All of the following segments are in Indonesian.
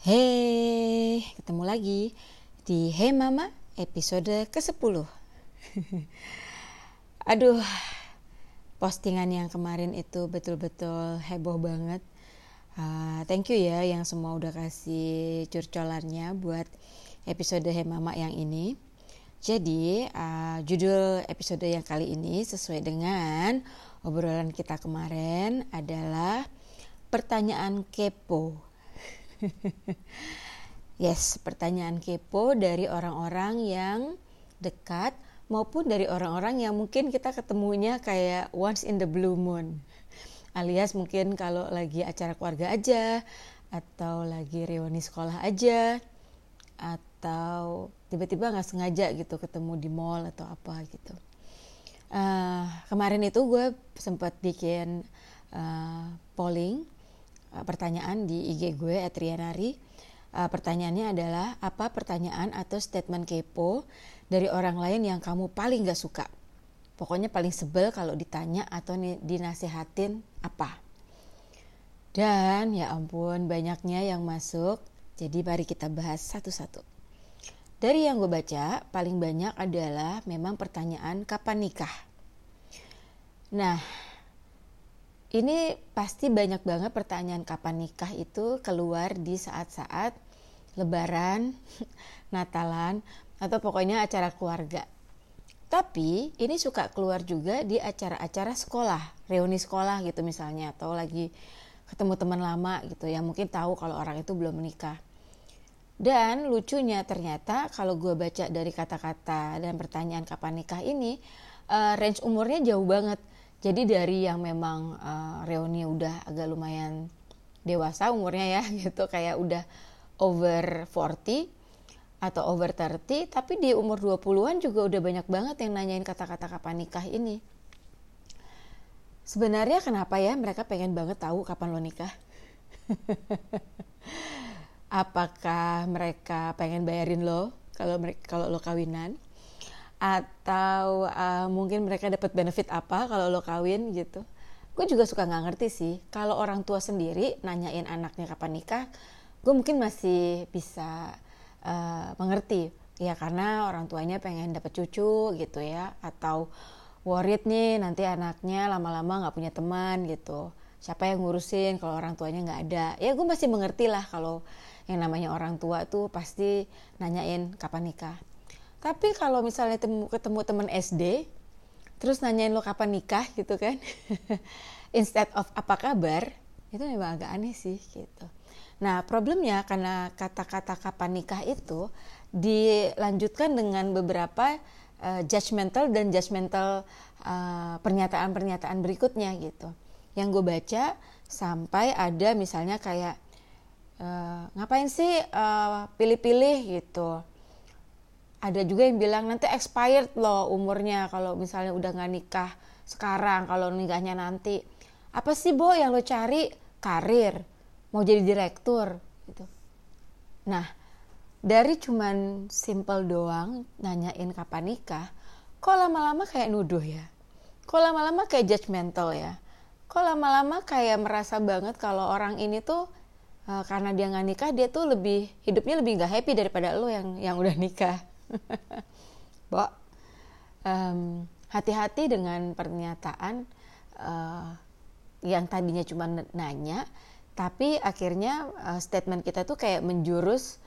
Hei, ketemu lagi di Hey Mama episode ke-10 Aduh, postingan yang kemarin itu betul-betul heboh banget. Uh, Thank you ya yang semua udah kasih curcolannya buat episode Hey Mama yang ini. Jadi, uh, judul episode yang kali ini sesuai dengan obrolan kita kemarin adalah Pertanyaan Kepo yes, pertanyaan kepo dari orang-orang yang dekat maupun dari orang-orang yang mungkin kita ketemunya kayak once in the blue moon. Alias mungkin kalau lagi acara keluarga aja atau lagi reuni sekolah aja atau tiba-tiba nggak sengaja gitu ketemu di mall atau apa gitu. Uh, kemarin itu gue sempat bikin uh, polling uh, pertanyaan di IG gue Atrianari. Uh, pertanyaannya adalah apa pertanyaan atau statement kepo dari orang lain yang kamu paling gak suka? Pokoknya paling sebel kalau ditanya atau dinasehatin apa. Dan ya ampun banyaknya yang masuk. Jadi mari kita bahas satu-satu. Dari yang gue baca, paling banyak adalah memang pertanyaan kapan nikah. Nah, ini pasti banyak banget pertanyaan kapan nikah itu keluar di saat-saat lebaran, natalan, atau pokoknya acara keluarga. Tapi ini suka keluar juga di acara-acara sekolah, reuni sekolah gitu misalnya, atau lagi ketemu teman lama gitu yang mungkin tahu kalau orang itu belum menikah. Dan lucunya ternyata kalau gue baca dari kata-kata dan pertanyaan kapan nikah ini, uh, range umurnya jauh banget jadi dari yang memang uh, reuni udah agak lumayan dewasa umurnya ya gitu kayak udah over 40 atau over 30 tapi di umur 20-an juga udah banyak banget yang nanyain kata-kata kapan nikah ini. Sebenarnya kenapa ya mereka pengen banget tahu kapan lo nikah? Apakah mereka pengen bayarin lo kalau kalau lo kawinan? Atau uh, mungkin mereka dapat benefit apa kalau lo kawin gitu. Gue juga suka nggak ngerti sih. Kalau orang tua sendiri nanyain anaknya kapan nikah gue mungkin masih bisa uh, mengerti. Ya karena orang tuanya pengen dapat cucu gitu ya. Atau worried nih nanti anaknya lama-lama nggak punya teman gitu. Siapa yang ngurusin kalau orang tuanya nggak ada? Ya gue masih mengerti lah kalau yang namanya orang tua tuh pasti nanyain kapan nikah tapi kalau misalnya temu, ketemu teman SD, terus nanyain lo kapan nikah gitu kan, instead of apa kabar, itu memang agak aneh sih gitu. Nah problemnya karena kata-kata kapan nikah itu dilanjutkan dengan beberapa uh, judgmental dan judgmental eh, pernyataan-pernyataan berikutnya gitu. Yang gue baca sampai ada misalnya kayak uh, ngapain sih pilih-pilih uh, gitu ada juga yang bilang nanti expired loh umurnya kalau misalnya udah nggak nikah sekarang kalau nikahnya nanti. Apa sih bo yang lo cari? Karir mau jadi direktur gitu. Nah dari cuman simple doang nanyain kapan nikah kok lama-lama kayak nuduh ya? Kok lama-lama kayak judgmental ya? Kok lama-lama kayak merasa banget kalau orang ini tuh uh, karena dia nggak nikah dia tuh lebih hidupnya lebih nggak happy daripada lo yang yang udah nikah Bo, um, hati-hati dengan pernyataan uh, yang tadinya cuma nanya, tapi akhirnya uh, statement kita tuh kayak menjurus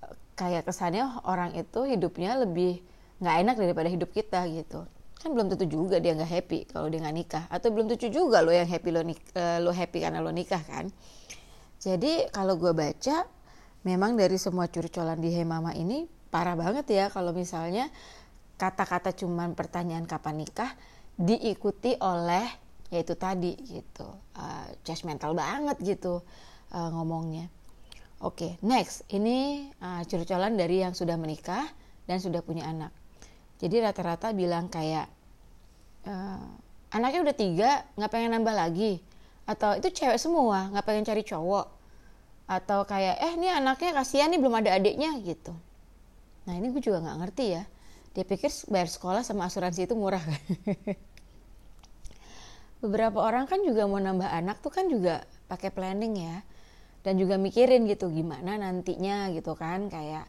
uh, kayak kesannya orang itu hidupnya lebih nggak enak daripada hidup kita gitu. Kan belum tentu juga dia nggak happy kalau dia nggak nikah. Atau belum tentu juga lo yang happy lo, uh, lo happy karena lo nikah kan? Jadi kalau gue baca memang dari semua curcolan di Hemama ini parah banget ya kalau misalnya kata-kata cuman pertanyaan kapan nikah diikuti oleh yaitu tadi gitu uh, judgmental banget gitu uh, ngomongnya. Oke okay, next. Ini uh, curcolan dari yang sudah menikah dan sudah punya anak. Jadi rata-rata bilang kayak uh, anaknya udah tiga nggak pengen nambah lagi. Atau itu cewek semua nggak pengen cari cowok. Atau kayak eh ini anaknya kasihan nih belum ada adiknya gitu Nah ini gue juga nggak ngerti ya. Dia pikir bayar sekolah sama asuransi itu murah kan? Beberapa orang kan juga mau nambah anak tuh kan juga pakai planning ya. dan juga mikirin gitu gimana nantinya gitu kan kayak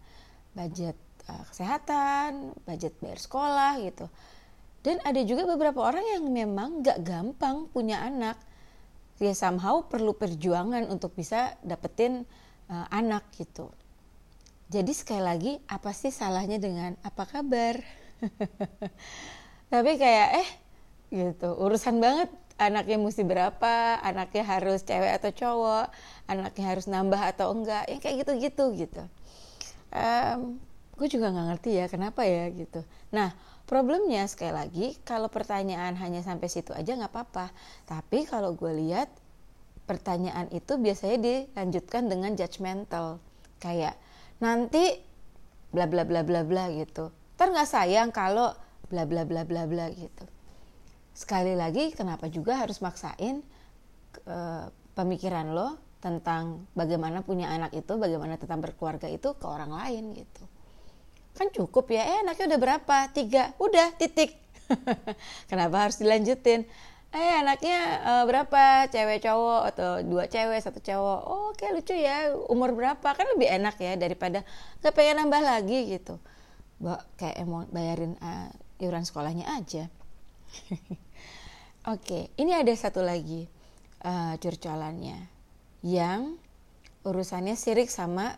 budget uh, kesehatan budget bayar sekolah gitu dan ada juga beberapa orang yang memang gak gampang punya anak ya somehow perlu perjuangan untuk bisa dapetin uh, anak gitu jadi sekali lagi apa sih salahnya dengan apa kabar? Tapi kayak eh gitu. Urusan banget. Anaknya mesti berapa? Anaknya harus cewek atau cowok? Anaknya harus nambah atau enggak? Ya kayak gitu-gitu gitu. Um, gue juga nggak ngerti ya kenapa ya gitu. Nah Problemnya sekali lagi kalau pertanyaan hanya sampai situ aja nggak apa-apa. Tapi kalau gue lihat pertanyaan itu biasanya dilanjutkan dengan judgmental. Kayak nanti bla bla bla bla bla gitu. Ntar nggak sayang kalau bla bla bla bla bla gitu. Sekali lagi kenapa juga harus maksain uh, pemikiran lo tentang bagaimana punya anak itu, bagaimana tentang berkeluarga itu ke orang lain gitu. Kan cukup ya eh anaknya udah berapa? Tiga. Udah titik. Kenapa harus dilanjutin eh anaknya uh, berapa? Cewek cowok atau dua cewek satu cowok? Oh oke okay, lucu ya. Umur berapa? Kan lebih enak ya daripada gak pengen nambah lagi gitu. Mbak kayak mau bayarin uh, iuran sekolahnya aja. Oke okay, ini ada satu lagi uh, curcolannya. Yang urusannya sirik sama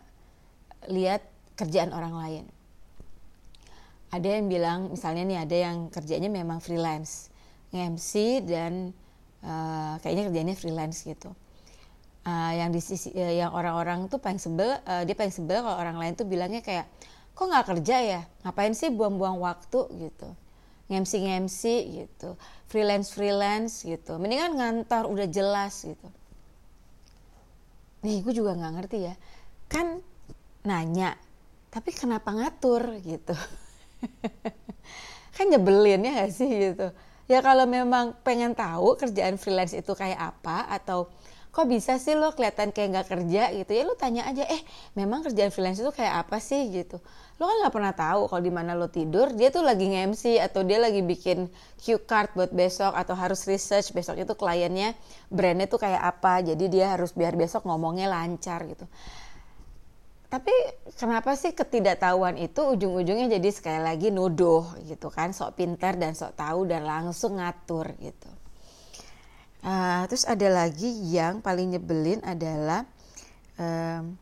lihat kerjaan orang lain. Ada yang bilang misalnya nih ada yang kerjanya memang freelance MC dan uh, kayaknya kerjanya freelance gitu. Uh, yang di sisi uh, yang orang-orang tuh paling sebel uh, dia paling sebel kalau orang lain tuh bilangnya kayak kok nggak kerja ya? Ngapain sih buang-buang waktu? gitu. Ngemsi ngemsi gitu. Freelance freelance gitu. Mendingan ngantor udah jelas gitu. Nih gue juga nggak ngerti ya. Kan nanya tapi kenapa ngatur? gitu. Kan nyebelin ya gak sih gitu ya kalau memang pengen tahu kerjaan freelance itu kayak apa atau kok bisa sih lo kelihatan kayak nggak kerja gitu ya lo tanya aja eh memang kerjaan freelance itu kayak apa sih? gitu. Lo kan nggak pernah tahu kalau di mana lo tidur dia tuh lagi nge-MC atau dia lagi bikin cue card buat besok atau harus research besok itu kliennya brandnya tuh kayak apa jadi dia harus biar besok ngomongnya lancar gitu tapi kenapa sih ketidaktahuan itu ujung-ujungnya jadi sekali lagi nuduh gitu kan? Sok pintar dan sok tahu dan langsung ngatur gitu. Uh, terus ada lagi yang paling nyebelin adalah um,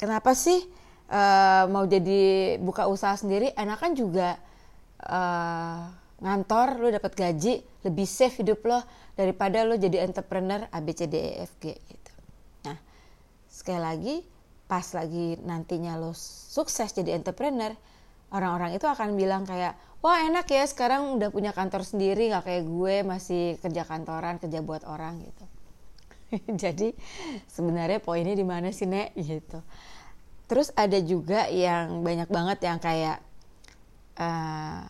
kenapa sih uh, mau jadi buka usaha sendiri? Enakan juga uh, ngantor lo dapat gaji lebih safe hidup lo daripada lo jadi entrepreneur ABCDEFG gitu. Nah sekali lagi pas lagi nantinya lo sukses jadi entrepreneur orang-orang itu akan bilang kayak wah enak ya sekarang udah punya kantor sendiri nggak kayak gue masih kerja kantoran kerja buat orang gitu. Jadi sebenarnya poinnya di mana sih nek? Gitu. Terus ada juga yang banyak banget yang kayak pertanyaan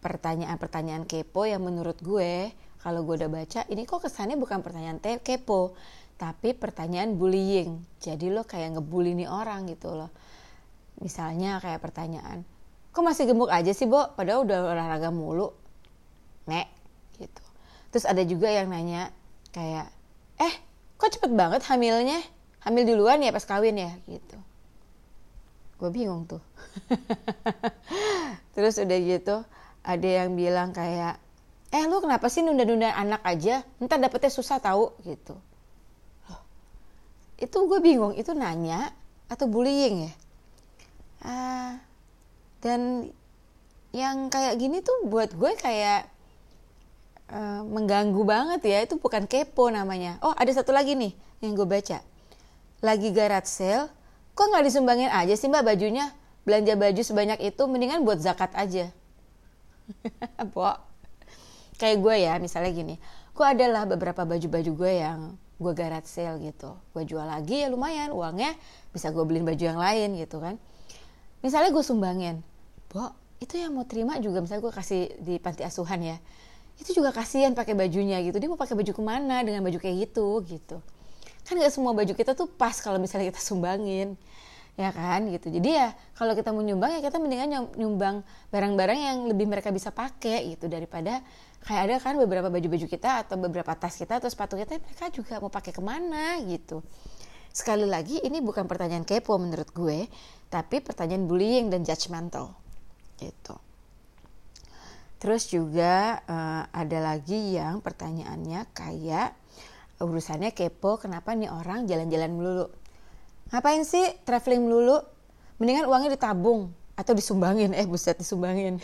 pertanyaan-pertanyaan kepo yang menurut gue kalau gue udah baca ini kok kesannya bukan pertanyaan kepo tapi pertanyaan bullying. Jadi lo kayak ngebully nih orang gitu loh. Misalnya kayak pertanyaan kok masih gemuk aja sih Bo? Padahal udah olahraga mulu. Nek gitu. Terus ada juga yang nanya kayak eh kok cepet banget hamilnya? Hamil duluan ya pas kawin ya? Gitu. Gue bingung tuh. Terus udah gitu ada yang bilang kayak eh lu kenapa sih nunda-nunda anak aja? Ntar dapetnya susah tahu gitu itu gue bingung itu nanya atau bullying ya? Uh, dan yang kayak gini tuh buat gue kayak uh, mengganggu banget ya. Itu bukan kepo namanya. Oh ada satu lagi nih yang gue baca. Lagi garat sale kok nggak disumbangin aja sih mbak bajunya? Belanja baju sebanyak itu mendingan buat zakat aja. Bo. kayak gue ya misalnya gini. Gue adalah beberapa baju-baju gue yang gue garage sale gitu. Gue jual lagi ya lumayan uangnya bisa gue beliin baju yang lain gitu kan. Misalnya gue sumbangin bo itu yang mau terima juga misalnya gue kasih di panti asuhan ya itu juga kasihan pakai bajunya gitu. Dia mau pakai baju ke mana dengan baju kayak gitu? gitu. Kan gak semua baju kita tuh pas kalau misalnya kita sumbangin ya kan gitu. Jadi ya kalau kita mau nyumbang ya kita mendingan nyumbang barang-barang yang lebih mereka bisa pakai gitu daripada kayak ada kan beberapa baju-baju kita atau beberapa tas kita atau sepatu kita mereka juga mau pakai ke mana gitu. Sekali lagi ini bukan pertanyaan kepo menurut gue tapi pertanyaan bullying dan judgmental gitu. Terus juga uh, ada lagi yang pertanyaannya kayak urusannya kepo kenapa nih orang jalan-jalan melulu? Ngapain sih traveling melulu? Mendingan uangnya ditabung atau disumbangin. Eh buset disumbangin.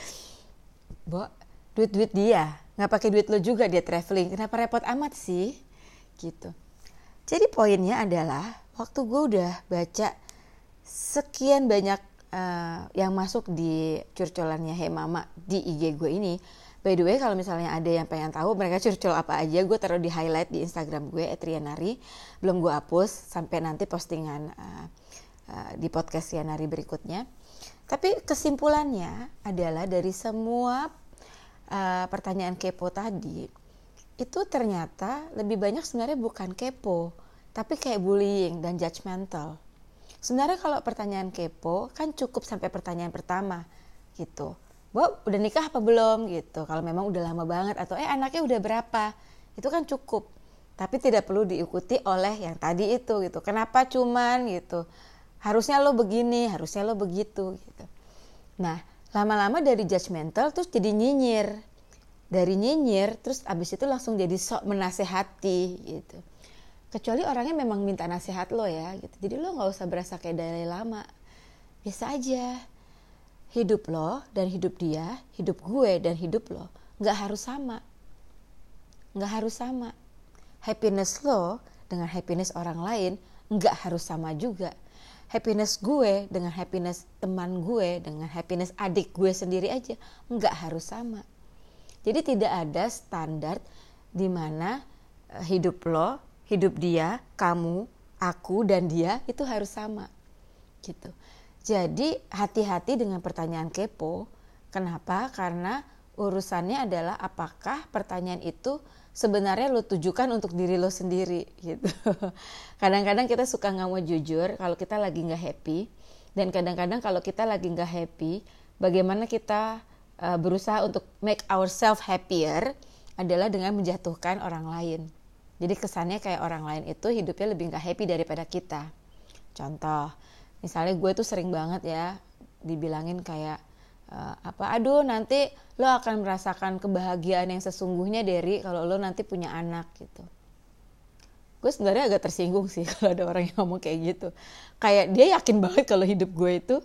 Bo, duit-duit dia nggak pakai duit lo juga dia traveling kenapa repot amat sih gitu jadi poinnya adalah waktu gue udah baca sekian banyak uh, yang masuk di curcolannya Hey Mama di IG gue ini By the way, kalau misalnya ada yang pengen tahu mereka curcol apa aja, gue taruh di highlight di Instagram gue, Etrianari. Belum gue hapus sampai nanti postingan uh, uh, di podcast Yanari berikutnya. Tapi kesimpulannya adalah dari semua uh, pertanyaan kepo tadi, itu ternyata lebih banyak sebenarnya bukan kepo, tapi kayak bullying dan judgmental. Sebenarnya kalau pertanyaan kepo kan cukup sampai pertanyaan pertama gitu Bo, udah nikah apa belum gitu. Kalau memang udah lama banget atau eh anaknya udah berapa, itu kan cukup. Tapi tidak perlu diikuti oleh yang tadi itu gitu. Kenapa cuman gitu? Harusnya lo begini, harusnya lo begitu gitu. Nah, lama-lama dari judgmental terus jadi nyinyir. Dari nyinyir terus abis itu langsung jadi sok menasehati gitu. Kecuali orangnya memang minta nasihat lo ya gitu. Jadi lo nggak usah berasa kayak dari lama. Biasa aja hidup lo dan hidup dia, hidup gue dan hidup lo nggak harus sama. Nggak harus sama. Happiness lo dengan happiness orang lain nggak harus sama juga. Happiness gue dengan happiness teman gue dengan happiness adik gue sendiri aja nggak harus sama. Jadi tidak ada standar di mana eh, hidup lo, hidup dia, kamu, aku dan dia itu harus sama. Gitu. Jadi hati-hati dengan pertanyaan kepo. Kenapa? Karena urusannya adalah apakah pertanyaan itu sebenarnya lo tujukan untuk diri lo sendiri gitu. Kadang-kadang kita suka nggak mau jujur kalau kita lagi nggak happy dan kadang-kadang kalau kita lagi nggak happy, bagaimana kita uh, berusaha untuk make ourselves happier adalah dengan menjatuhkan orang lain. Jadi kesannya kayak orang lain itu hidupnya lebih nggak happy daripada kita. Contoh, misalnya gue tuh sering banget ya dibilangin kayak uh, apa aduh nanti lo akan merasakan kebahagiaan yang sesungguhnya dari kalau lo nanti punya anak gitu. Gue sebenarnya agak tersinggung sih kalau ada orang yang ngomong kayak gitu. Kayak dia yakin banget kalau hidup gue itu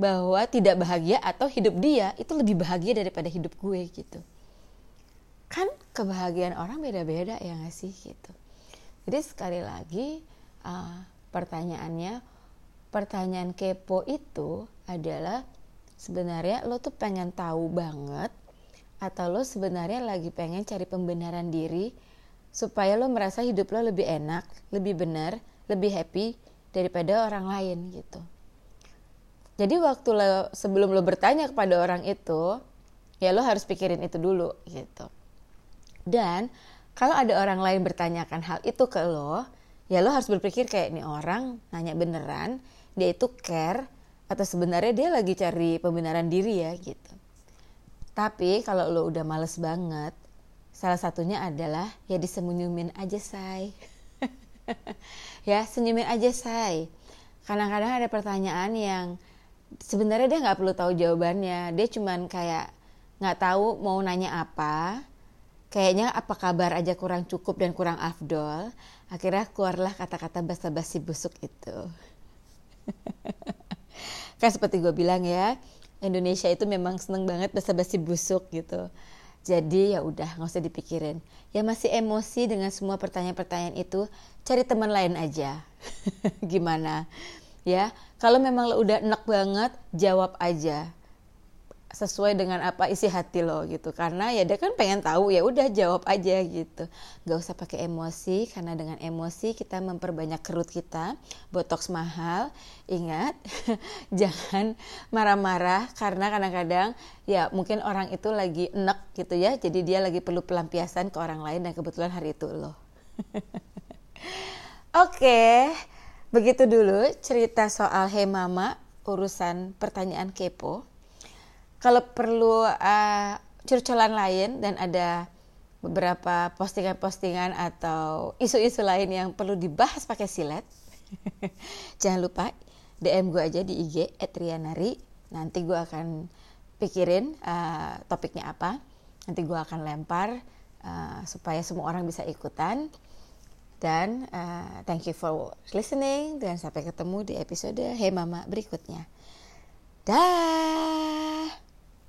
bahwa tidak bahagia atau hidup dia itu lebih bahagia daripada hidup gue gitu. Kan kebahagiaan orang beda-beda ya gak sih gitu. Jadi sekali lagi uh, pertanyaannya pertanyaan kepo itu adalah sebenarnya lo tuh pengen tahu banget atau lo sebenarnya lagi pengen cari pembenaran diri supaya lo merasa hidup lo lebih enak, lebih benar, lebih happy daripada orang lain gitu. Jadi waktu lo sebelum lo bertanya kepada orang itu, ya lo harus pikirin itu dulu gitu. Dan kalau ada orang lain bertanyakan hal itu ke lo, ya lo harus berpikir kayak ini orang nanya beneran dia itu care atau sebenarnya dia lagi cari pembenaran diri ya gitu. Tapi kalau lo udah males banget, salah satunya adalah ya disenyumin aja say. ya senyumin aja say. Kadang-kadang ada pertanyaan yang sebenarnya dia nggak perlu tahu jawabannya. Dia cuman kayak nggak tahu mau nanya apa. Kayaknya apa kabar aja kurang cukup dan kurang afdol. Akhirnya keluarlah kata-kata basa-basi busuk itu kan seperti gue bilang ya Indonesia itu memang seneng banget basa-basi busuk gitu. Jadi ya udah nggak usah dipikirin. Ya masih emosi dengan semua pertanyaan-pertanyaan itu cari teman lain aja. Gimana? Ya kalau memang lo udah enak banget jawab aja sesuai dengan apa isi hati lo gitu. Karena ya dia kan pengen tahu ya udah jawab aja gitu. Nggak usah pakai emosi karena dengan emosi kita memperbanyak kerut kita. Botox mahal. Ingat jangan marah-marah karena kadang-kadang ya mungkin orang itu lagi enek gitu ya. Jadi dia lagi perlu pelampiasan ke orang lain dan kebetulan hari itu lo. Oke begitu dulu cerita soal Hey Mama urusan pertanyaan kepo kalau perlu uh, curcolan lain dan ada beberapa postingan-postingan atau isu-isu lain yang perlu dibahas pakai silet, jangan lupa DM gue aja di IG @rianari. Nanti gue akan pikirin uh, topiknya apa. Nanti gue akan lempar uh, supaya semua orang bisa ikutan. Dan uh, thank you for listening dan sampai ketemu di episode Hey Mama berikutnya. Dah.